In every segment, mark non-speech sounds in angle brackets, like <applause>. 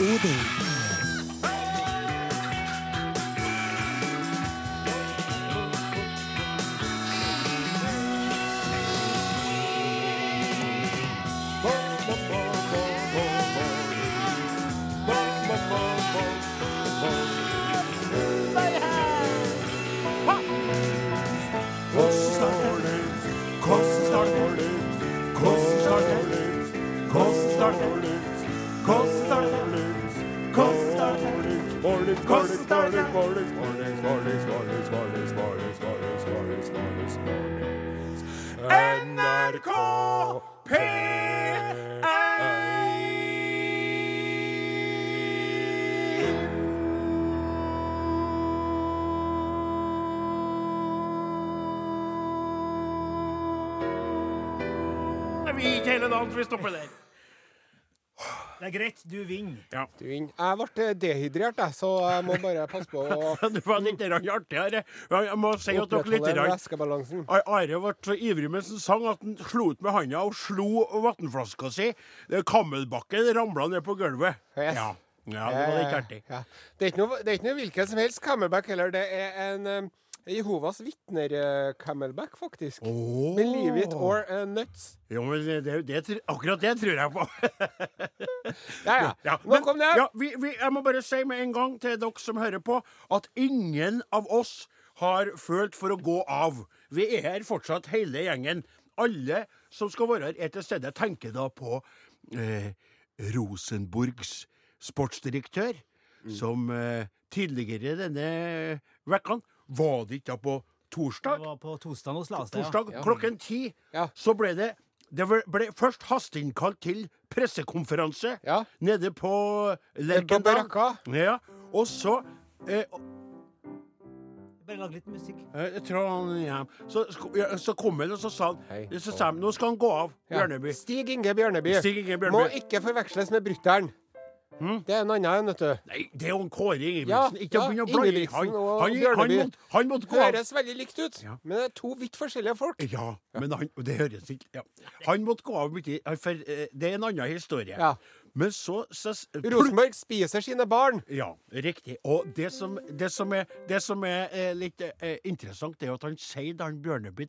Odin. NRK gikk hele dagen, så vi stopper der. Det er greit, du vinner. Du vinner. Jeg ble dehydrert, jeg, så jeg må bare passe på å <laughs> Du var litt artigere. Jeg må si at dere litt væskebalansen. Are ble så ivrig mens han sang at han slo ut med handa og slo vannflaska si. Kammelbakken ramla ned på gulvet. Yes. Ja. ja, det var litt artig. Ja. Det, er ikke noe, det er ikke noe hvilken som helst Kammelbakk heller. Det er en um, Jehovas vitner-camelback, faktisk. Oh. Believe it or uh, nuts. Jo, men det, det, akkurat det tror jeg på. <laughs> Ja, ja. Ja, men- Nok om det. Ja, vi, vi, jeg må bare si med en gang til dere som hører på, at ingen av oss har følt for å gå av. Vi er her fortsatt, hele gjengen. Alle som skal være her, er til stede. Tenker da på eh, Rosenborgs sportsdirektør, Mm. som eh, tidligere denne vekkan Var det ikke da på Det var på torsdag hos Lastad. Torsdag klokken ti. Ja. Så ble det det ble- først hasteinnkalt til pressekonferanse Ja. nede på Lerkendal. Ja. Og så eh, Bare lag litt musikk. eh, jeg tror han, ja. så, ja, så kom han, og så sa han Hei. så sa han, Nå skal han gå av, Ja. Bjørneby. Stig Inge Bjørneby. Stig Inge Bjørneby. Må ikke forveksles med brutter'n. Det er en annen en, vet du. Nei, det er jo Kåre Ingebrigtsen. Ja, ikke ja, begynne å blande han, han, han, måtte, han måtte gå av. Høres veldig likt ut, Ja. men det er to vidt forskjellige folk. Ja, men han, det høres ikke ja. Han måtte gå av mye, for eh, det er en annen historie. Ja. Men så, så Rosenborg spiser sine barn. Ja, riktig. Og det som, det som er, det som er eh, litt eh, interessant, det er at han sier, da han Bjørneby,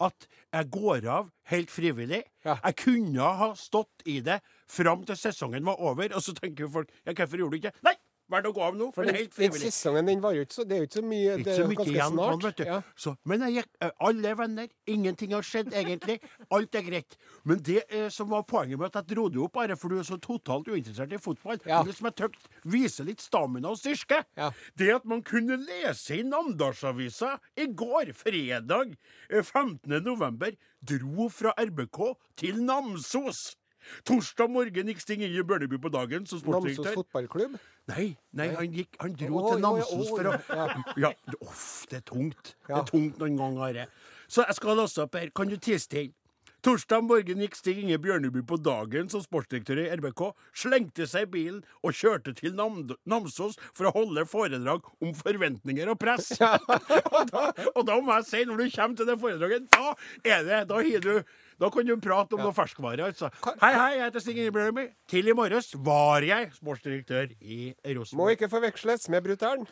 at jeg går av helt frivillig. Jeg kunne ha stått i det fram til sesongen var over, og så tenker jo folk ja, hvorfor gjorde du ikke? Nei! Valgte å gå av nå, For det den, helt frivillig. sesongen den varer jo ikke så Det er jo ikke så mye. Ikke Det er jo ganske igjen snart. han, vet du. Ja. Så, men jeg gikk, eh, alle er venner. Ingenting har skjedd, egentlig. Alt er greit. Men det eh, som var poenget med at jeg dro det opp, bare for du er så totalt uinteressert i fotball, Ja. det som jeg tøkt viser litt stamina og styrke, Ja. det at man kunne lese i Namdalsavisa i går, fredag eh, 15. november, dro fra RBK til Namsos. Torsdag morgen gikk Sting Inge Bjørneby på dagen som Namsos fotballklubb. Nei, nei, han, gikk, han dro oh, til Namsos for å ja. Ja, uff, det er tungt. Det er tungt noen ganger. Are. Så jeg skal låse opp her. Kan du tisse til? Torsdag morgen gikk Stig Inge Bjørneby på dagen som sportsdirektør i RBK, slengte seg i bilen og kjørte til Nam Namsos for å holde foredrag om forventninger og press. <laughs> og, da, og da må jeg si, når du kommer til det foredraget, da er det Da har du da kan du prate om noe ferskvare. altså. Hei, hei, jeg heter Stig Ingebrigtsen. Til i morges var jeg sportsdirektør i Må ikke forveksles med brutter'n,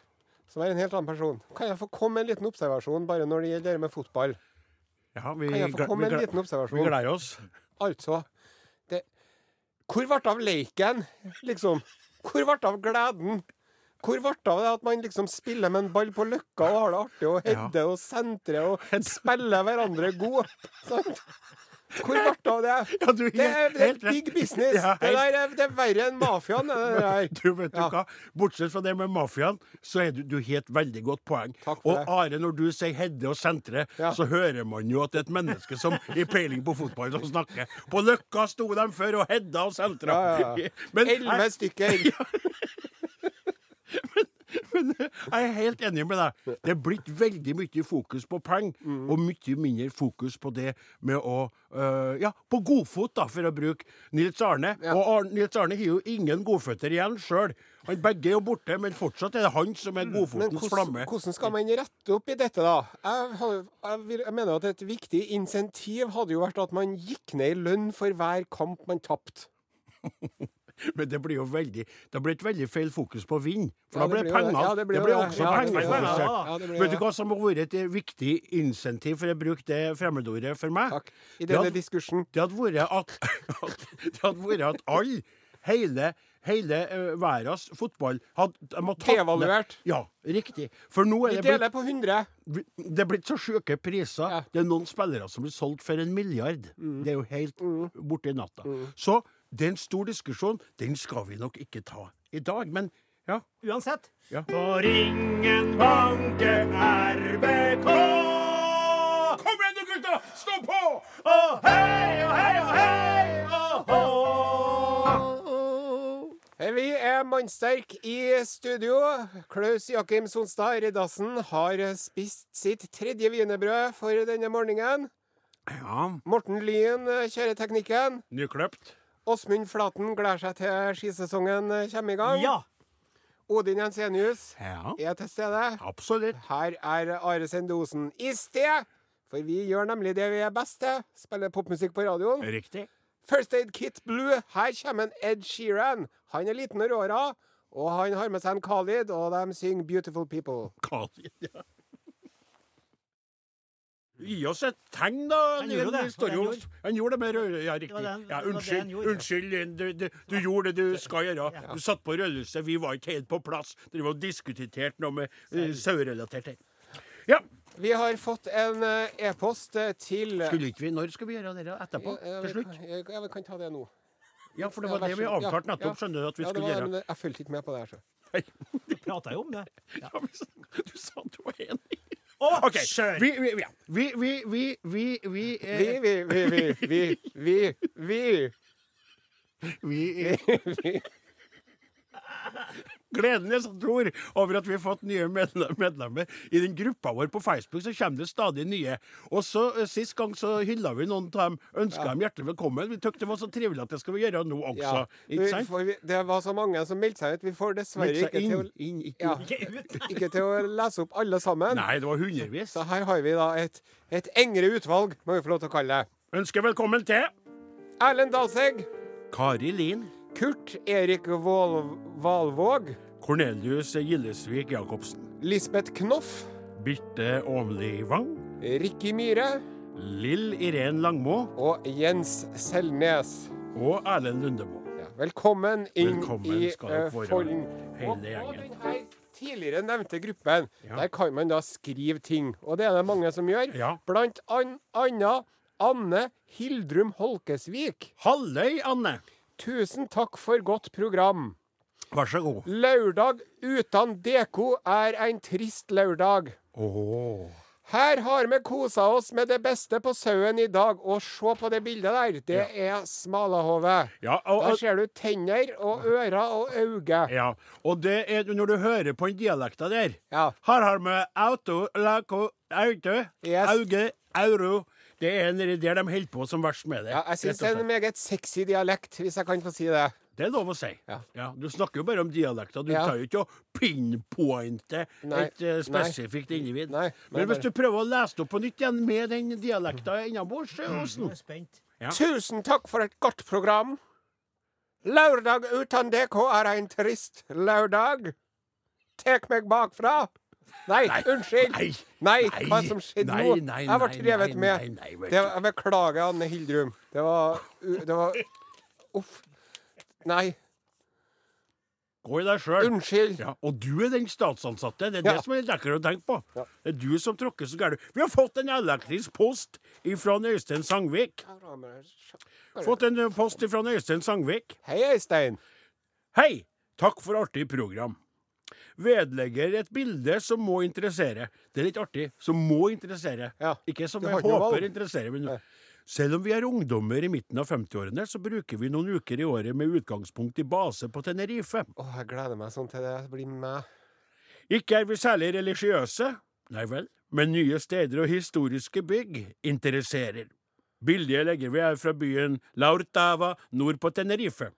som er en helt annen person. Kan jeg få komme med en liten observasjon bare når det gjelder det med fotball? Ja, vi, Kan jeg få komme med en liten observasjon? Vi gleder oss. Altså det, Hvor ble det av leiken, liksom? Hvor ble det av gleden? Hvor ble det av det at man liksom spiller med en ball på løkka og har det artig og header og sentrer og spiller hverandre god? <laughs> Sant? Hvor ble det av det? <laughs> Ja, du, Det er, det er big business. Ja, Det der er, det er verre enn mafiaen. <laughs> Du, vet du Ja. hva? Bortsett fra det med mafiaen, så er du, du helt veldig godt poeng. Og. Are, når du sier Hedde og sentre, så hører man jo at det er et menneske som i peiling på fotball som snakker. På Løkka sto de før og hedda og sentra. Ja, ja. <laughs> Men Elleve stykker. Men jeg er helt enig med deg. Det er blitt veldig mye fokus på penger, Mm. og mye mindre fokus på det med å øh, Ja, på godfot, da, for å bruke Nils Arne. Ja. Og Arne, Nils Arne har jo ingen godføtter igjen sjøl. Begge er jo borte, men fortsatt er det han som er Men godfotens hvordan, flamme. hvordan skal man rette opp i dette, da? Jeg, har- jeg, vil, jeg mener at et viktig insentiv hadde jo vært at man gikk ned i lønn for hver kamp man tapte. <laughs> <laughs> Men det blir jo veldig Det blir et veldig feil fokus på vind. For Ja, da blir det det det. penger. Ja, det blir jo blir det. også Ja, det det. pengefokusert. Ja, Vet du hva som har vært et viktig insentiv for å bruke det fremmedordet for meg? Takk. I denne hadde- diskursen. Det hadde vært at, at, <laughs> det hadde vært at alle, hele, hele uh, verdens fotball hadde Devaluert. Ja, riktig. For nå Vi er det blitt deler på 100. det er blitt så sjuke priser. Ja. Mm. Det er noen spillere som blir solgt for en milliard. Det er jo helt borte i natta. Så det er en stor diskusjon. Den skal vi nok ikke ta i dag. Men ja. Uansett. Ja. For ingen banke RBK! Kom igjen du gutta! Stå på! Og hei, og hei, og hei, å hå! Vi er mannsterk i studio. Klaus Jakim Sonstad Reddassen har spist sitt tredje wienerbrød for denne morgenen. Ja, Morten Lyen eh, kjører teknikken. nykløpt. Åsmund Flaten gleder seg til skisesongen kommer i gang. Ja. Odin Jensenius Ja, er til stede. absolutt. Her er Are Sendosen i sted. For vi gjør nemlig det vi er best til. Spiller popmusikk på radioen. Riktig. First Aid Kit Blue. Her kommer en Ed Sheeran. Han er liten og råra, og han har med seg en Khalid, og de synger 'Beautiful People'. Khalid, ja. Gi oss et tegn, da. Han gjorde Det Han gjorde. Han gjorde det med rød... Ja, riktig. det Ja, unnskyld, unnskyld, Du, du, du gjorde det du skal gjøre. Du satt på rødlyset. Vi var ikke helt på plass. Dere var diskutert noe med uh, sauerelatert her. Ja. Vi har fått en eh, e-post eh, til Skulle ikke vi Når skal vi gjøre det etterpå? Ja, Til slutt? kan- Ja, vi kan ta det nå. Ja, for det var det vi. Avtalte nettopp. Skjønner du at vi skulle var, gjøre. jeg fulgte ikke med på det her. så. Vi prata jo om det. Ja, men Du sa du var enig. Å, OK. kjør! Vi, vi, ja. vi, vi, vi, vi, vi, eh, Vi, vi, vi, vi, vi, vi, vi. vi Gleden jeg tror over at vi har fått nye medlemmer. I den gruppa vår på Facebook så kommer det stadig nye. Og så eh, Sist gang så hylla vi noen av dem, ønska dem hjertelig velkommen. Vi syntes det var så trivelig at det skal vi gjøre nå også. Ja. Ikke Vi, det var så mange som meldte seg ut. Vi får dessverre ikke inn, til å, inn, ikke Ja. <laughs> Ikke til å lese opp alle sammen. Nei, det var hundrevis. Så her har vi da et, et engere utvalg, må vi få lov til å kalle det. Ønsker velkommen til Erlend Dalsegg. Kari Lien, Kurt Erik Valvåg. Cornelius Gillesvik Jacobsen, Lisbeth Knoff. Birte Åmli Wang, Rikki Myhre. Lill Irén Langmo Og Jens Selnes. og Erlend Lundemo. Ja, velkommen inn Velkommen i være, Folden. hele Og den tidligere nevnte gruppen, Ja. der kan man da skrive ting. Og det er det mange som gjør. Ja. Blant an anna Anne Hildrum Holkesvik. Halløy, Anne. Tusen takk for godt program. Vær så god. Lørdag uten deko er en trist lørdag. Oh. Her har vi kosa oss med det beste på sauen i dag, og se på det bildet der. Det er smalahove. Ja, og, Der ser du tenner og ører og øyne. ja, og det er når du hører på den dialekta der Ja. Her har vi auto, lako, auto, Yes. auge, euro. Det er der de holder på som verst med det. Ja, jeg syns det er en meget sexy dialekt, hvis jeg kan få si det. Det er lov å si. Ja. Du snakker jo bare om dialekter. Du Ja. tar jo ikke og pinpointe Nei. et uh, spesifikt individ. Nei, nei, Men hvis du prøver å lese det opp på nytt igjen med den dialekta innabords, spent. Ja. Tusen takk for et godt program. Lørdag uten DK er en trist lørdag. Tek meg bakfra. Nei, unnskyld. Nei, Nei, nei, hva som skjedde nei, nå? nei, Jeg ble nei, revet med. nei, nei, Det, jeg beklager, Anne Hildrum. Det var Det var Uff. Nei, Gå i deg sjøl. unnskyld. Ja, og du er den statsansatte. Det er Ja. det som er lekkert å tenke på. Ja. Det er du som tråkker så gærent. Vi har fått en elektrisk post fra Øystein Sangvik. Fått en eh, post fra Øystein Sangvik. Hei, Øystein. Hei! Takk for artig program. Vedlegger et bilde som må interessere. Det er litt artig. Som må interessere. Ja. Ikke som jeg håper interesserer. Men Nei. Selv om vi er ungdommer i midten av 50-årene, så bruker vi noen uker i året med utgangspunkt i base på Tenerife. Åh, jeg gleder meg sånn til det blir med. Ikke er vi særlig religiøse, nei vel, men nye steder og historiske bygg interesserer. Bildet legger vi her fra byen La Ortava nord på Tenerife.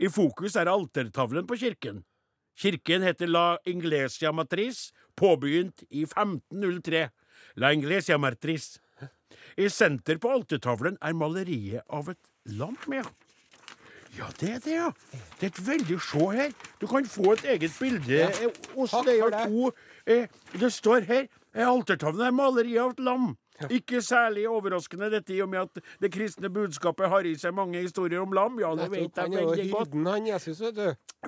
I fokus er altertavlen på kirken. Kirken heter La Inglesia Matriz, påbegynt i 1503. La Inglesia Matriz. I senter på altertavlen er maleriet av et lam. Ja. Ja, det er det, ja. Det er et veldig Se her. Du kan få et eget bilde Ja. eh, hos deg det. to. Eh, det står her eh, Altertavlen er maleri av et lam. Ikke særlig overraskende dette i og med at det kristne budskapet har i seg mange historier om lam. Ja, det vet jeg veldig godt. han Jesus.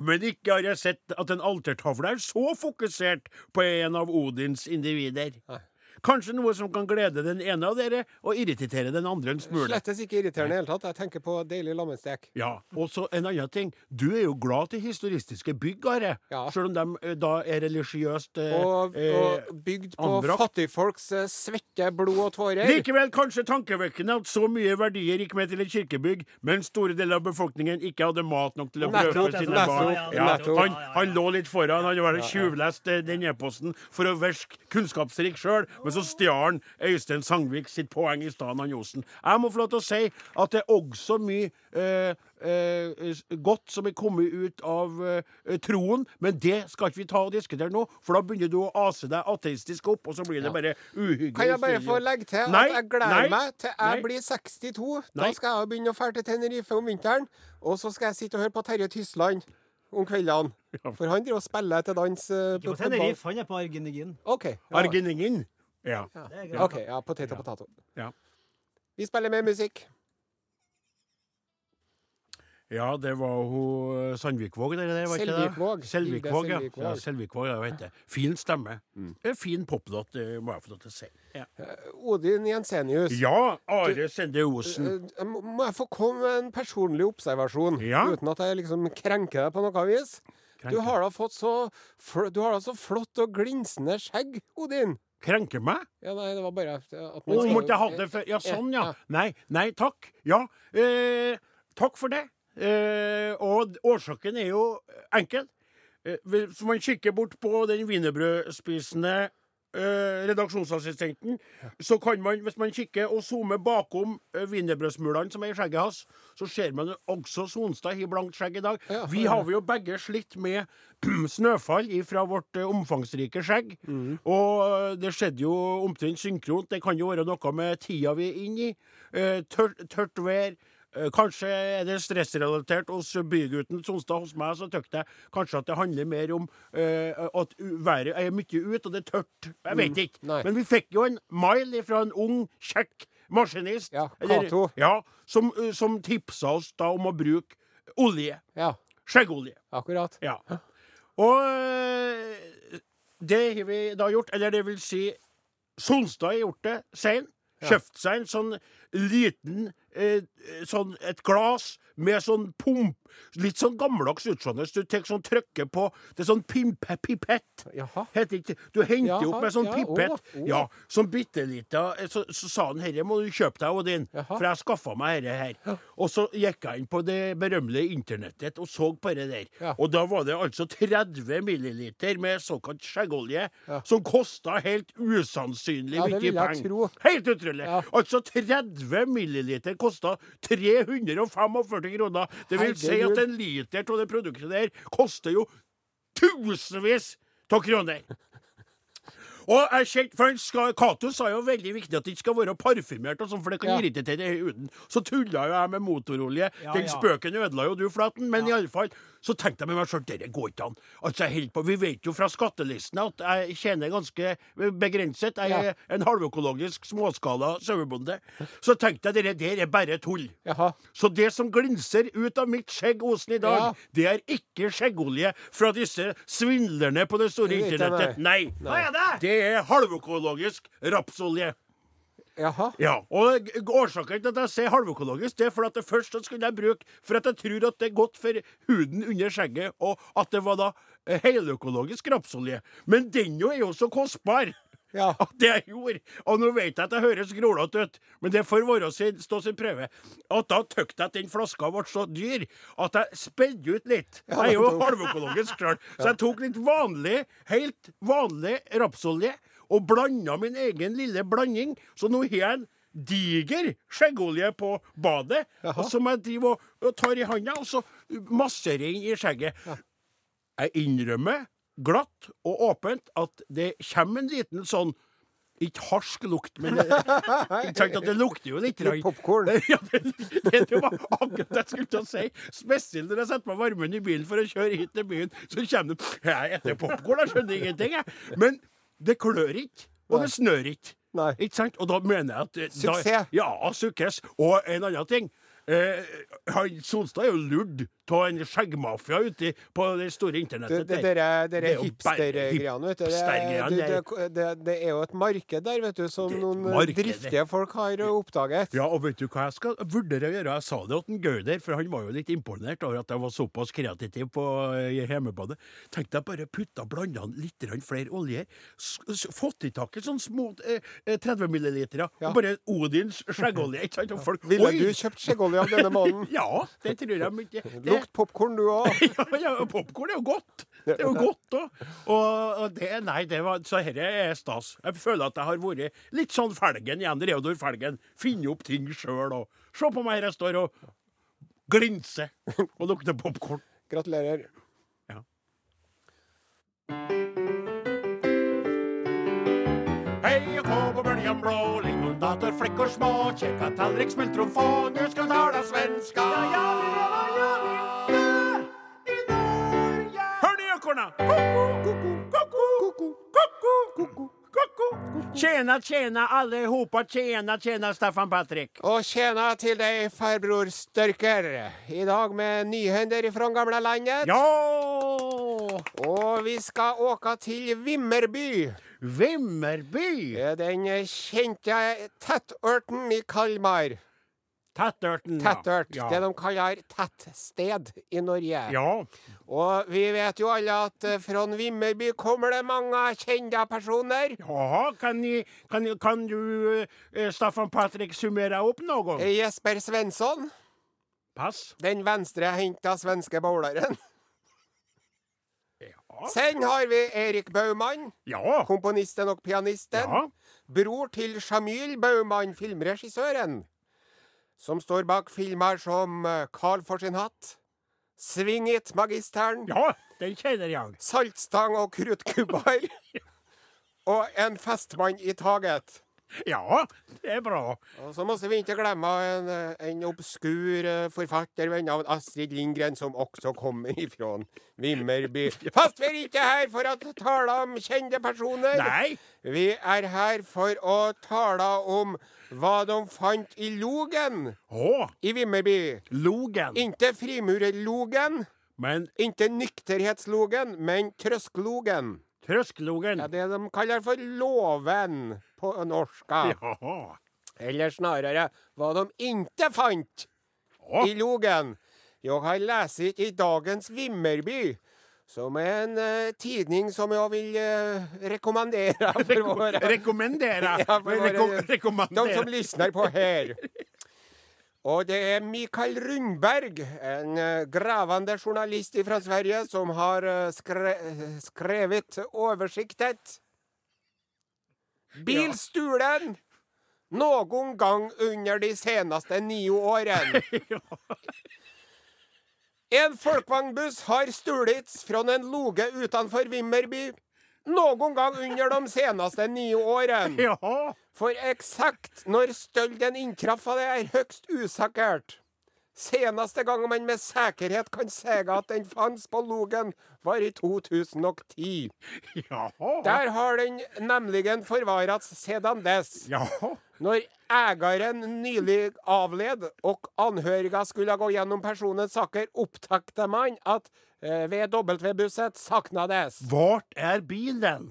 Men ikke har jeg sett at en altertavle er så fokusert på en av Odins individer. Nei. Kanskje noe som kan glede den ene av dere og irritere den andre en smule. Slettes ikke irriterende i det hele tatt. Jeg tenker på deilig lammestek. Ja, og så en annen ting. Du er jo glad til historistiske bygg, Are. Ja. Selv om de eh, da er religiøst eh, Og, eh, og bygd på anbrakt. fattigfolks eh, svette, blod og tårer. Likevel kanskje tankevekkende at så mye verdier gikk med til et kirkebygg, mens store deler av befolkningen ikke hadde mat nok til å brødfø sine barn. ja, han, han lå litt foran, han var tjuvlest eh, den e-posten for å virke kunnskapsrik sjøl, men så stjal Øystein Sangvik sitt poeng i stedet, han Josen. Jeg må få lov til å si at det er også mye eh, eh, godt som er kommet ut av eh, troen, men det skal ikke vi ta og diskutere nå, for da begynner du å ase deg ateistisk opp, og så blir det bare uhyggelig. Kan jeg bare få legge til Nei, at jeg gleder nei, meg til jeg nei. blir 62. Nei. Da skal jeg begynne å dra til Tenerife om vinteren. Og så skal jeg sitte og høre på Terje Tysland om kveldene. For han driver og spiller til dans. Uh, Ikke på Tenerife, han er på Argenigin. Okay, Ja. Argeningen. Ja. Ja. Det er greit. OK, ja, potet og potet. Ja. Vi spiller mer musikk. Ja, det var hun Sandvikvåg, det der, var ikke det? Selvvikvåg, ja. Ja. Selvikvåg, ja, vet det. Fin stemme. En Fin poplåt, må jeg få lov til å si. Ja, Odin Jensenius. ja Are Sende Osen. Eh, må- Må jeg få komme med en personlig observasjon? Ja. Uten at jeg liksom krenker deg på noe vis? Du har da fått så Du har da så flott og glinsende skjegg, Odin. Krenker meg? Ja, nei, det var bare at man skal måtte jeg ha det før? Ja, sånn, ja. Nei, nei, takk. Ja, eh, takk for det. Eh, og årsaken er jo enkel. Eh, hvis man kikker bort på den wienerbrødspisende eh, redaksjonsassistenten, så kan man, hvis man kikker og zoomer bakom eh, wienerbrødsmulene som er i skjegget hans, så ser man også Sonstad har blankt skjegg i dag. Ja, Vi har jo begge slitt med <clears throat> snøfall fra vårt eh, omfangsrike skjegg. Og eh, det skjedde jo omtrent synkront. Det kan jo være noe med tida vi er inne i. Eh, tørt, tørt vær. Eh, Kanskje er det stressrelatert hos bygutten Sonstad. Hos meg så tykte jeg kanskje at det handler mer om uh, at været er mye ute, og det er tørt. Jeg vet ikke. Mm, Men vi fikk jo en mail fra en ung, kjekk maskinist. Ja, eller- Ja, som, uh, som tipsa oss da om å bruke olje. Ja, Skjeggolje. akkurat. Ja. Og uh, det har vi da gjort. Eller det vil si, Sonstad har gjort det sein. Kjøpt seg en sånn liten sånn et glass med sånn pump Litt sånn gammeldags utseende. Så Du tar sånn trykker på Det er sånn pimpe, pipett. Jaha. Heter ikke Du henter Jaha, opp med sånn ja, pipett. Oh, oh. Ja, sånn bitte lita så, så sa han herre må du kjøpe deg, Odin. Jaha. For jeg skaffa meg herre her. Og så gikk jeg inn på det berømmelige internettet og så på det der. Ja. Og da var det altså 30 milliliter med såkalt skjeggolje, Ja. som kosta helt usannsynlig Ja, mye penger. Helt utrolig. Ja. Altså 30 milliliter kosta 345 kroner. Det vil si at en liter av det produktet der koster jo tusenvis av kroner. Og jeg kjente, for skal, Kato sa jo veldig viktig at det ikke skal være parfymert, og sånn, for det kan Ja. irritere huden. Så tulla jo jeg med motorolje. Ja, Den ja. spøken ødela jo du, Flaten. Men Ja. i alle fall, så tenkte jeg med meg sjøl dette går ikke an. Altså, jeg holder på, Vi vet jo fra skattelistene at jeg tjener ganske begrenset. Jeg Ja. er en halvøkologisk småskala sauebonde. Så tenkte jeg dette der er bare tull. Jaha. Så det som glinser ut av mitt skjegg Osen i dag, Ja. det er ikke skjeggolje fra disse svindlerne på det store internettet. Nei. Nei. det? Det er halvøkologisk rapsolje. Jaha. Ja, og Årsaken til at jeg sier halvøkologisk, det er for at det først skulle jeg bruke For at jeg tror at det er godt for huden under skjegget, og at det var da eh, heløkologisk rapsolje. Men den jo er jo så kostbar. <laughs> Ja. At det jeg gjorde Og nå vet jeg at det høres grålete ut, men det får være sin, stå sin prøve. At da tøkte jeg at den flaska ble så dyr at jeg spedde ut litt. Jeg er jo halvøkologisk klart. så jeg tok litt vanlig, helt vanlig rapsolje og blanda min egen lille blanding. Så nå har jeg en diger skjeggolje på badet, og som jeg driver og, og tar i handa, og så masserer inn i skjegget. Jeg innrømmer glatt og åpent at det kommer en liten sånn ikke harsk lukt, men det, <laughs> sant at det lukter jo litt. Litt popcorn. <laughs> Ja, det, det, det var akkurat det jeg skulle til å si. Spesielt når jeg setter på varmen i bilen for å kjøre hit til byen, så kommer det Jeg spiser popkorn, jeg skjønner ingenting, jeg. Men det klør ikke, og det snør ikke. Ikke sant? Og da mener jeg at eh, Suksess. Da, ja, suksess. Og en annen ting. Eh, han Solstad er jo lurt av en skjeggmafia ute på det store internettet. det, Det er jo bare hipstergreiene, vet du. Det, det, det det, det, det er jo et marked der, vet du, som Det noen marked, driftige folk har oppdaget. Ja, og vet du hva jeg skal vurdere å gjøre? Jeg sa det til Gauder, for han var jo litt imponert over at jeg var såpass kreativ på hjemmebane. Tenkte jeg bare putta blanda litt flere oljer. Fått i tak i sånne små eh, eh, 30 milliliter. Ja. Og bare Odins skjeggolje. Ikke sant? Og folk Ville du kjøpt skjeggolje av denne mannen? <laughs> Ja, det tror jeg mye. Det- Lukt popkorn, du òg. <laughs> ja, ja, popkorn er jo godt. Det er jo godt òg. Og, og det Nei, det var, så dette er stas. Jeg føler at jeg har vært litt sånn Felgen igjen. Reodor Felgen. Finne opp ting sjøl og Se på meg her jeg står og glinser og lukter popkorn. Gratulerer. Hei og kå på bøljan blå, lingondator, flickor små, kjekka tallrik, smultron få, nu skal tala svenska. Ja, ja, ja, lever Koko. Tjena, tjena allihopa, tjena, tjena Staffan Patrik. Og tjena til deg, farbror Størker. I dag med nyhender fra gamle landet. Ja! Og vi skal åka til Vimmerby. Vimmerby. Den kjente tettørten i Kalmar. Tettørten. ja. Tettørt. Ja. Det de kaller tettsted i Norge. Ja. Og vi vet jo alle at eh, fra Vimmerby kommer det mange kjente personer. Jaha, kan, ni, kan, kan du, eh, Staffan Patrik, summere opp noe? Jesper Svensson, Pass. den venstrehendta svenske bowleren. Ja. Sen har vi Erik Baumann, Ja. komponisten og pianisten. ja. Bror til Jamil Baumann, filmregissøren. Som står bak filmer som eh, Carl for sin hatt, Sving it, magisteren, Ja, den kjenner jeg. Saltstang og kruttkubber. <laughs> og En festmann i taget. Ja, det er bra. Og så måtte vi ikke glemme en, en obskur eh, forfatter ved navn Astrid Lindgren, som også kommer ifra Vimmerby. <laughs> Fast vi er ikke her for å tale om kjente personer. Nei. Vi er her for å tale om hva de fant i logen Å, i Vimmerby. logen. Ikke frimurerlogen, Men ikke nykterhetslogen, men trøsklogen. Trøsklogen. Ja, det de kaller for låven på norska. Ja. Eller snarere hva de ikke fant ja. i logen. Jeg har lest i dagens Vimmerby, som er en uh, tidning som jeg vil uh, rekommendere <laughs> for våre rekommendere. Ja, for våre- Reko de som lysner på her. <laughs> Og det er Mikael Rundberg, en eh, gravende journalist fra Sverige, som har eh, skre skrevet oversiktet. Bilstulen noen gang under de seneste ni årene. <laughs> En folkevognbuss har stulits fra en loge utenfor Vimmerby noen gang under de seneste ni årene. <laughs> Ja. For eksakt når stølden inntraffa, det er høgst usikkert. Seneste gang man med sikkerhet kan si at den fantes på Logen, var i 2010. Ja. Der har den nemlig forvarats siden dess. Ja. Når eieren nylig avled og anhøriga skulle gå gjennom personens saker, opptakte man at eh, VW-busset saknades. Vart er bilen?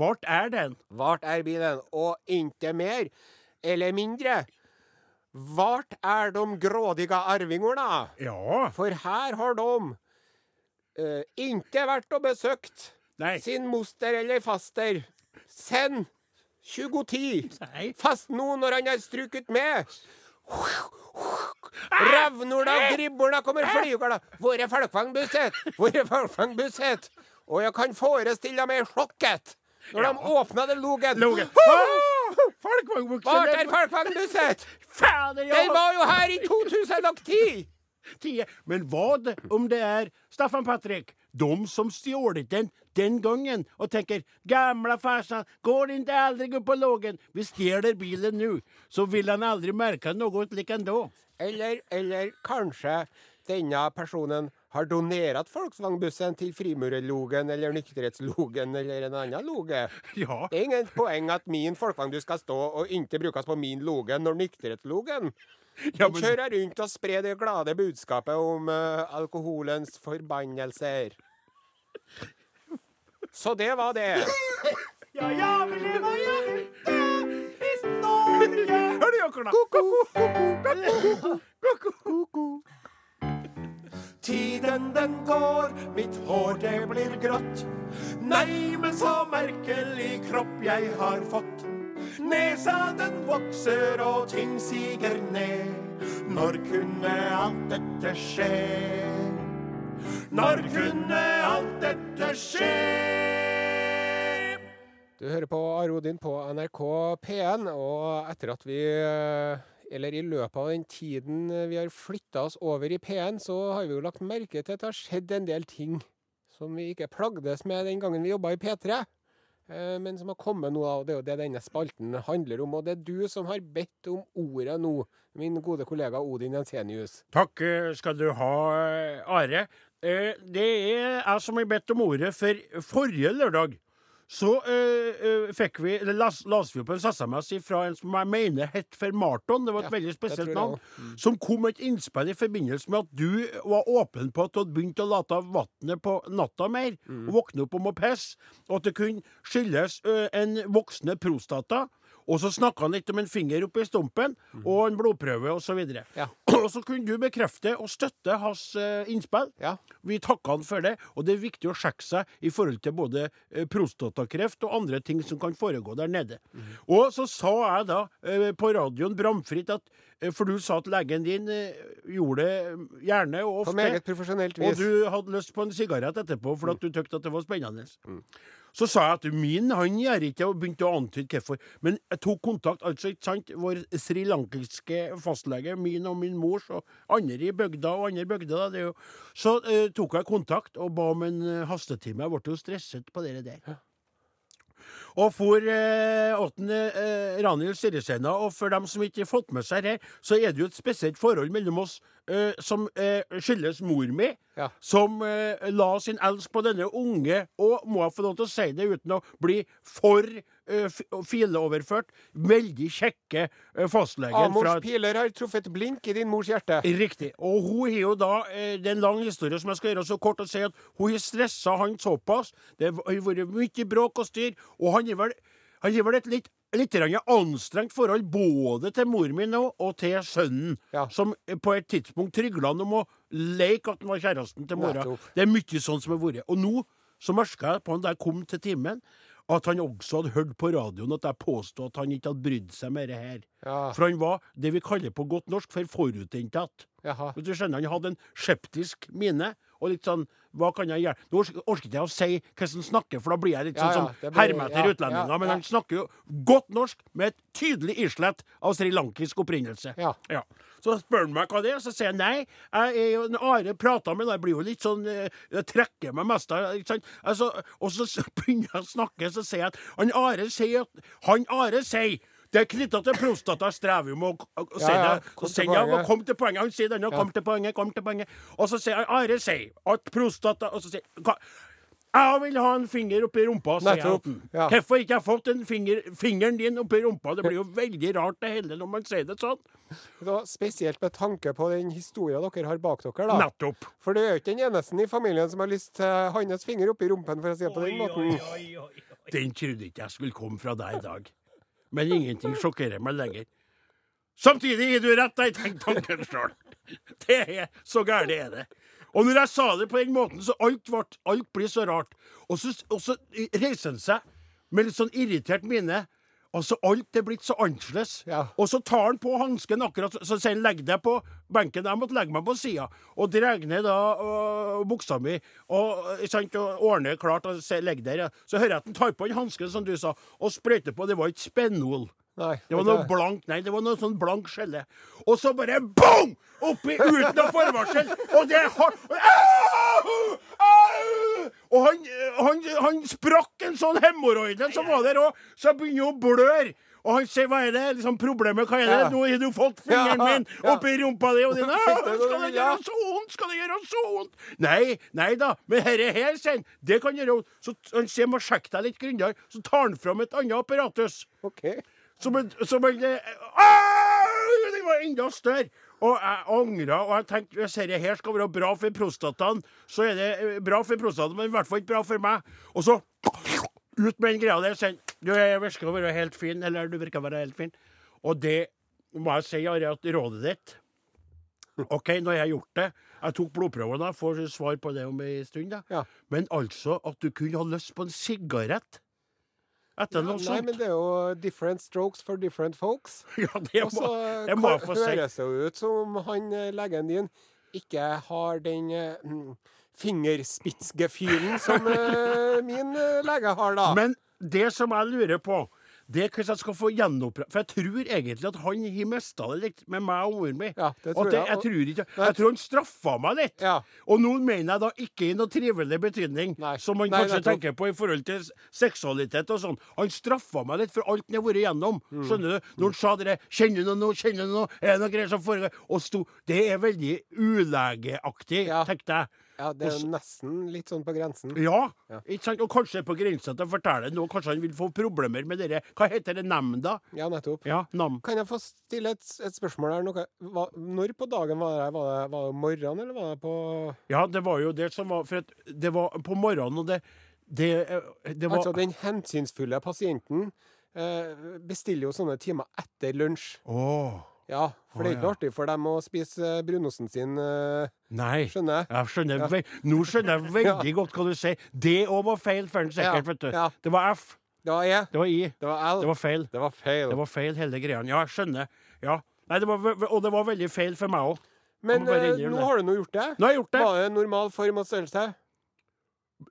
Vart er den? Vart er bilen? Og ikke mer eller mindre. Vart er de grådige arvingorna? Ja. For her har de uh, ikke vært og besøkt Nei. sin moster eller faster sen 2010. Nei. Fast nå når han er struket med. Ravnorna og gribborna kommer flygende. Hvor er Folkvangbusset? Hvor er Folkvangbusset? Og jeg kan forestille meg sjokket når de åpna den logen. Logen. Hvor er Folkvangbusset? Fader. Den var jo her i 2010! Men hva om det er Staffan Patrik? De som stjålet den, den gangen og tenker 'gamla farsan, går ikke aldri opp på lågen?' Vi stjeler bilen nå, så vil han aldri merke noe slik ändå. Eller, eller kanskje denne personen har donert Volkswagen-bussen til Frimurerlogen eller Nykterhetslogen eller en annen loge. Ja. Det er ingen poeng at min Volkswagen-buss skal stå og ikke brukes på min loge når Nykterhetslogen Ja, men... kjører rundt og sprer det glade budskapet om uh, alkoholens forbannelser. Så det var det. Ja, ja, vi lever, ja, vi i Norge. Hør du, Jokkerna? Tiden den går, mitt hår det blir grått. Nei, men så merkelig kropp jeg har fått. Nesa den vokser og ting siger ned. Når kunne alt dette skje? Når kunne alt dette skje? Du hører på Arodin på NRK P1, og etter at vi eh, eller i løpet av den tiden vi har flytta oss over i P1, så har vi jo lagt merke til at det har skjedd en del ting som vi ikke plagdes med den gangen vi jobba i P3. eh, Men som har kommet nå, og det er jo det denne spalten handler om. Og det er du som har bedt om ordet nå, min gode kollega Odin Jensenius. Takk skal du ha, Are. Eh, Det er jeg som har bedt om ordet, for forrige lørdag så eh, eh, fikk vi, eller las, las vi opp en SMS fra en som jeg mener het for Marton, det var et Ja, veldig spesielt navn. Mm. som kom med et innspill i forbindelse med at du var åpen på at du hadde begynt å late vannet på natta mer, Mm. og våkne opp om å pisse, og at det kunne skyldes ø, en voksende prostata. Og så snakka han litt om en finger oppi stumpen og en blodprøve osv. så Ja. <clears throat> Og så kunne du bekrefte og støtte hans eh, innspill. Ja. Vi takka han for det, og det er viktig å sjekke seg i forhold til både eh, prostatakreft og andre ting som kan foregå der nede. Mm. Og så sa jeg da eh, på radioen bramfritt at For du sa at legen din gjorde det gjerne og ofte. På meget profesjonelt vis. Og du hadde lyst på en sigarett etterpå for at du syntes at det var spennende. Mm. Så sa jeg at min han gjør ikke og begynte å antyde hvorfor. Men jeg tok kontakt, altså, ikke sant, vår srilankiske fastlege, min og min mors, og andre i bygda og andre bygder, da, Så uh, tok jeg kontakt og ba om en eh, hastetime. Jeg ble jo stresset på det der. Og for eh, åttende eh, Ranhild Styresena, og for dem som ikke har fått med seg det, så er det jo et spesielt forhold mellom oss eh, som eh, skyldes mor mi, Ja. som eh, la sin elsk på denne unge, og må jeg få lov til å si det uten å bli for fileoverført, veldig kjekke eh, fastlegen Amors fra piler har truffet blink i din mors hjerte. Riktig. Og hun har jo da eh, Det er en lang historie som jeg skal gjøre så kort og si at hun har stressa han såpass. Det har vært mye bråk og styr, og han har vel, han har vel et litt Litt anstrengt forhold både til mor min og, og til sønnen, Ja. som eh, på et tidspunkt trygla han om å leke at han var kjæresten til mora. Det er mye sånn som har vært. Og nå så merka jeg på han da jeg kom til timen, at han også hadde hørt på radioen at jeg påstod at han ikke hadde brydd seg med det her. Ja, For han var det vi kaller på godt norsk for forutinntatt. Hvis du skjønner, Han hadde en skeptisk mine. Og litt sånn Hva kan jeg gjøre? Nå orker ikke jeg å si hvordan han snakker, for da blir jeg litt sånn ja, ja, blir- ja, utlendinger. Men han snakker jo godt norsk med et tydelig islett av srilankisk opprinnelse. Ja. Så spør han meg hva det er, så sier jeg nei. Jeg er jo en Are prater med, jeg blir jo litt sånn eh, Jeg trekker meg mest av ikke? Altså, Og så <laughs> begynner jeg å snakke, så sier jeg at han Are sier at Han Are sier det er knytta til prostata, strever jo med å, si Ja, ja, det. kom til jeg, kom til poenget. Han sier denne, kom til poenget, kom til poenget. Og så sier Are sier at prostata Og så sier? Jeg vil ha en finger oppi rumpa, sier jeg. Nettopp, han. ja. Hvorfor ikke jeg fått en finger, fingeren din oppi rumpa? Det blir jo veldig rart det hele når man sier det sånn. Da, spesielt med tanke på den historien dere har bak dere. da. Nettopp. For du er jo ikke den eneste i familien som har lyst til hans finger oppi rumpen, for å si det på den måten. Den trodde ikke jeg skulle komme fra deg i dag. Men ingenting sjokkerer meg lenger. Samtidig gir du rett, jeg tenker tanken sjøl. Det er så gærent er det. Og når jeg sa det på den måten, så alt, alt blir så rart. Og så, og så reiser han seg med litt sånn irritert mine. Altså, alt er blitt så annerledes. Ja. Og så tar han på hansken akkurat så- sier han 'legg deg på benken'. Jeg måtte legge meg på sida og drar ned da øh, buksa mi og, ikke sant, og ordner klart og se, legge der. Ja. Så hører jeg at han tar på den hansken, som du sa, og sprøyter på. Det var ikke spennol. Nei. Det var noe blankt, nei, det var noe sånn blank skjelle. Og så bare bong! Oppi uten noe forvarsel. Og det er hardt. Og han, han, han sprakk en sånn hemoroide som var der òg, så jeg begynner å bløre. Og han sier 'hva er det liksom problemet', hva er det? Ja. 'Nå har du fått fingeren min ja. oppi rumpa di', og din Fikk du «Au, noe Skal det vilja?» gjøre så vondt? Skal det gjøre så vondt? Nei, nei da, men herre her, sier han, det kan gjøre vondt. Så han sier 'må sjekke deg litt grundigere', så tar han fram et annet apparatus. Okay. Som en, som en eh! Det var enda større. Og jeg angra, og jeg tenkte hvis dette her skal være bra for prostataen, så er det eh, bra for prostataen, men i hvert fall ikke bra for meg. Og så ut med den greia der. Sier du virker å være helt fin, eller du virker å være helt fin. Og det må jeg si, Are, at rådet ditt OK, nå har jeg gjort det. Jeg tok blodprøvene, jeg får svar på det om ei stund. Da. Ja. Men altså at du kunne ha lyst på en sigarett etter noe Nei, sånt. men det er jo different strokes for different folks. <laughs> Ja, det Og må, så det må jeg få si. høres det jo ut som han eh, legen din ikke har den eh, mm, fingerspitzgefühlen som eh, <laughs> min lege har, da. Men det som jeg lurer på, det er hvordan jeg skal få gjenoppretta For jeg tror egentlig at han har mista det litt med meg og moren min. Ja, det tror at jeg. jeg, Og- tror ikke, jeg tror han straffa meg litt. Ja. Og nå mener jeg da ikke i noe trivelig betydning, Nei. som man Nei, kanskje nei, tenker på i forhold til seksualitet og sånn. Han straffa meg litt for alt han har vært igjennom. Mm. Skjønner du? Når han sa det 'Kjenner du noe? Kjenner du noe?' Er det noe greier som foregår? Og sto Det er veldig ulegeaktig, Ja. tenkte jeg. Ja, det er jo nesten litt sånn på grensen. Ja, Ja. ikke sant? Og kanskje på grensa til å fortelle noe. Kanskje han vil få problemer med dere. Hva heter det? Nemnda? Ja, nettopp. Ja, nam. Kan jeg få stille et, et spørsmål her? Noe, hva, når på dagen var det? Var det, var det morgenen, eller var det på Ja, det var jo det som var For det var på morgenen, og det Det, det var Altså, den hensynsfulle pasienten eh, bestiller jo sånne timer etter lunsj. Åh, Ja, for det er ikke ja. artig for dem å spise eh, brunosten sin, eh, Nei. skjønner jeg. Jeg skjønner ja. Nå skjønner jeg <laughs> veldig godt hva du sier. Det òg var feil for sikkert, Ja, vet du. ja. Det var F. Det var E, Det var I. det var L, Det var feil. det var feil. Det var feil, hele greia. Ja, jeg skjønner. Ja. Nei, det var, og det var veldig feil for meg òg. Men eh, nå har du nå gjort det. Nå har jeg gjort det. Var det normal form og størrelse?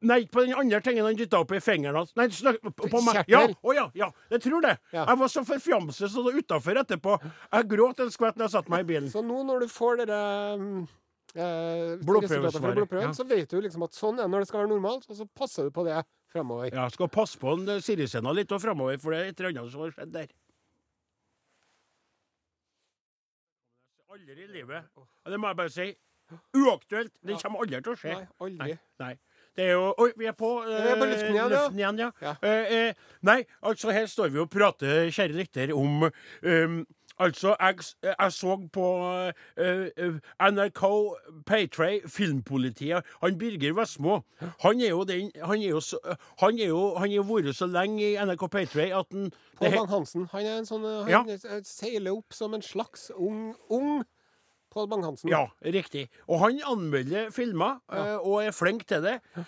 Nei, på den andre tingen han dytta opp i fingeren hans. Nei, snak, på, meg. Ja, oh, ja, ja. Jeg tror det. Ja. Jeg var så forfjamset så det utafor etterpå. Jeg gråt en skvett når jeg satte meg i bilen. Så nå når du får dere mm, eh, blodprøven, ja. så vet du liksom at sånn er når det skal være normalt, og så passer du på det fremover. Ja, skal passe på en eh, Sirisena litt og framover, for det er et eller annet som har skjedd der. Aldri i livet. Det må jeg bare si. Uaktuelt. Det kommer aldri til å skje. Nei, aldri. Nei, Nei. Det er jo Oi, vi er på, eh, Vi er på luften igjen, ja. luften igjen, ja. Ja. Eh, eh, nei, altså her står vi og prater, kjære lytter, om um, Altså, jeg, s- jeg så på eh, eh, NRK Paytray, Filmpolitiet. Han Birger Vestmo, han er jo den Han er jo så Han er jo Han har vært så lenge i NRK Paytray at han Pål det he- Bang-Hansen, han er en sånn eh, Ja. Han eh, seiler opp som en slags ung, ung Pål Bang-Hansen. Ja, riktig. Og han anmelder filmer, ja. og er flink til det. Ja.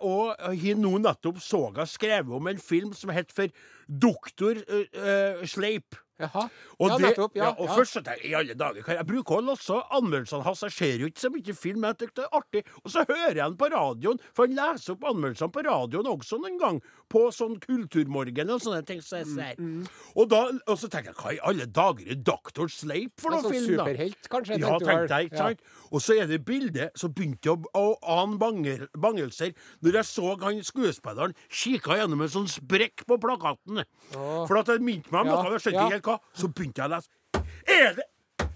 og har nå nettopp soga skrevet om en film som heter for Doktor uh, uh, Sleip. Jaha. Og ja, det, nettopp. Ja, og ja. først så tenker jeg, i alle dager, kan jeg bruker å lese anmeldelsene hans. Jeg ser jo ikke så mye film, jeg tykker det er artig. Og så hører jeg han på radioen, for han leser opp anmeldelsene på radioen også noen gang. På sånn Kulturmorgen og sånne ting. Så jeg Mm, ser. Og, da, og så tenker jeg, hva i alle dager er Doktor Sleip for noen sånn film, da? superhelt, kanskje? Ja, tenkte tenkte jeg, ikke Ja. sant? Og så er det bildet, så begynte jeg å, å ane banger, bangelser når jeg så han skuespilleren kikka gjennom en sånn sprekk på plakaten. Oh. For at det minte meg om noe, jeg skjønte ja. ikke helt hva. Så begynte jeg å lese. Er det,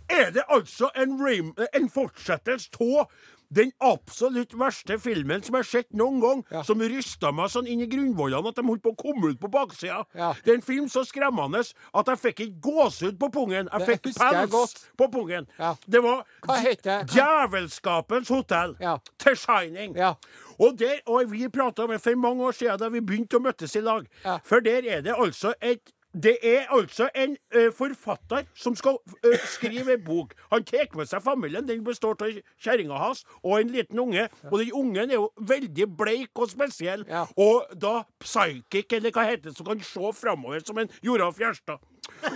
er det altså en, rim, en fortsettelse av den absolutt verste filmen som jeg har sett noen gang, Ja. som rysta meg sånn inn i grunnvollene at de holdt på å komme ut på baksida. Ja. Det er en film så skremmende at jeg fikk ikke gåsehud på pungen. Jeg fikk jeg pels på pungen. Ja. Det var Hva heter det? Djevelskapens hotell. Ja. The Shining. Ja. Og, der, og vi prata om det for mange år siden, da vi begynte å møtes i lag. For der er det altså et det er altså en ø, forfatter som skal ø, skrive en bok. Han tar med seg familien. Den består av kjerringa hans og en liten unge. Og den ungen er jo veldig bleik og spesiell. Ja. Og da psychic, eller hva heter det, som kan se framover som en Joralf Gjerstad.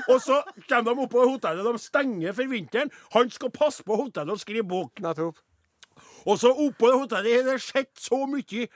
Og så kommer de opp på hotellet, de stenger for vinteren. Han skal passe på hotellet og skrive bok. Nettopp. Og så oppå det hotellet har det skjedd så mye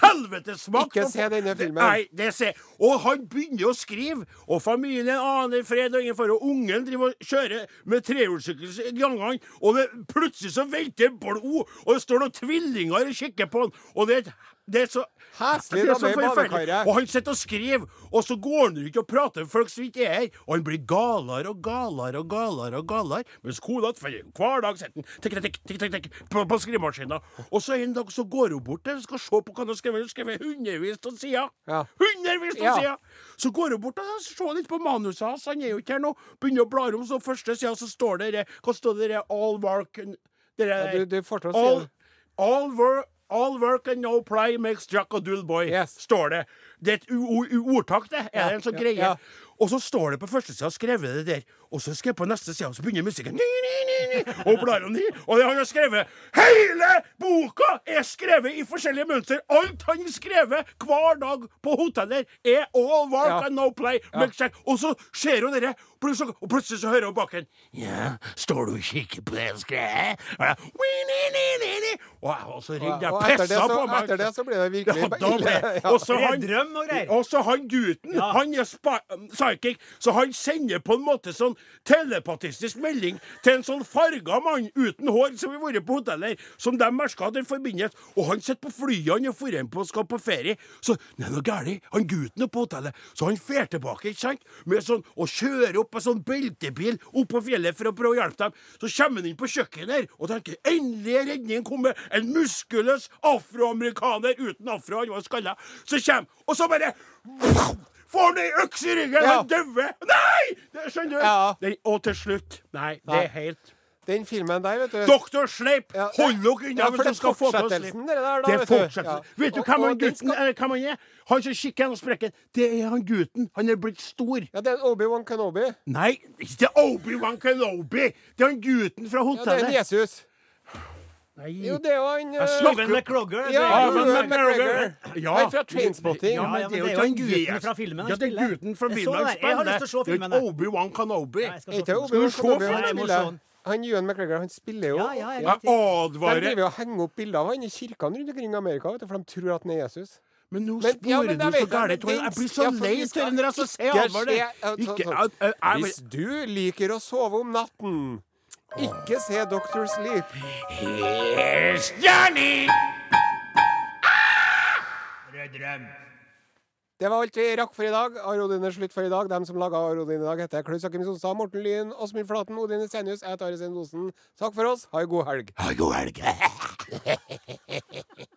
helvetesmakt. Ikke se denne filmen. Nei, det ser Og han begynner å skrive, og familien aner fred og ingen og ungen driver og kjører med trehjulssykkel i gangene, og det, plutselig så velter blod, og det står noen tvillinger og kikker på han, og det er et det er så Heslig det er så forferdelig. Og han sitter og skriver, og så går han rundt og prater med folk som ikke er her. Og han blir galere og galere og galere og galere. Mens kona hver dag sitter tikk, tikk, tikk, tikk, tikk, på, på skrivemaskinen. Og så en dag så går hun bort der og skal se på hva han har skrevet. Hun har skrevet hundrevis av sider. Ja. Hundrevis av Ja. sider! Så går hun bort og ser litt på manuset hans. Han er jo ikke her nå. Begynner å bla om, så første sida så står det Hva står det der? All work det der- Ja, du- du får til å si det. all, work, all work and no play makes Jack a dull boy, Yes. står det. Det er et u u u ordtak, det. Er det en sånn greie? ja. Og så står det på første sida skrevet det der, og så skrevet på neste side, og så begynner musikken ni, ni, ni, ni, Og blar han i, og han har skrevet Hele boka er skrevet i forskjellige mønster! Alt han skrevet hver dag på hoteller, er all work and no play. Ja. Og så ser hun plutselig, og plutselig så hører hun bak henne Ja, står du og kikker på det jeg skrev? Og jeg, «Wi, ni, ni, ni, ni». Og, og så redd. jeg Og pissa på meg. etter det så ble det virkelig ja, ille. og så han, og greier. og så han gutten, Ja. han er spa, psychic, så han sender på en måte sånn telepatistisk melding til en sånn farga mann uten hår som har vært på hoteller, som de merker at den forbindes. Og han sitter på flyet han er forhen på og skal på ferie. Så det er noe galt. Han gutten er på hotellet. Så han drar tilbake ikke sant? Med sånn, og kjører opp en sånn beltebil opp på fjellet for å prøve å hjelpe dem. Så kommer han inn på kjøkkenet her og tenker endelig er redningen kommet. En muskuløs afroamerikaner uten afro, han var skalla. Så kommer Og så bare Får han ei øks i ryggen! Ja. Han dauer! Nei! Det skjønner du? Ja. Den, og til slutt Nei, det er helt Den filmen der, vet du. Doktor Sleip, Ja, hold dere unna Ja, hvis det skal få til å fortsettelsen, slippe. det der, da, Det er vet du. fortsettelsen. Ja. Vet du Og- hvem og han gutten skal- hvem han er? Han som kikker gjennom sprekken. Det er han gutten. Han er blitt stor. Ja, det er Obi-Wan Kenobi. Nei, ikke Obi-Wan Kenobi! Det er han gutten fra Ja, det er Jesus. Nei. Jo, det er jo han Ewan McGregor. Ja, Ja, Ewan McGregor. Ja. Han fra Trainspotting. Ja, men det er jo han gutten fra filmen han Ja, det er gutten fra filmen han det. Jeg har lyst til å se filmen er. Obi-Wan se ikke. Obi-Wan Skal du se filmen? han spiller? Han Ewan McGregor han spiller jo Ja, ja, jeg. De driver og henger opp bilder av han i kirkene rundt omkring i Amerika, vet du, for de tror at han er Jesus. Men nå Men- ja, men du så gærent. Jeg blir så ja, lei Tor, når jeg så ser ja, sånn- Hvis du liker å sove om natten, ikke se Doctor Sleep. Here's Johnny! Rød drøm. Det var alt vi rakk for i dag. Arodin er slutt for i dag. Dem som laga Arodin i dag, heter Klaus Akim Sonstad, Morten Lyn, Åsmund Flaten, Odin Esenius. Jeg heter Are Sein Osen. Takk for oss. Ha ei god helg. Ha en god helg. <laughs>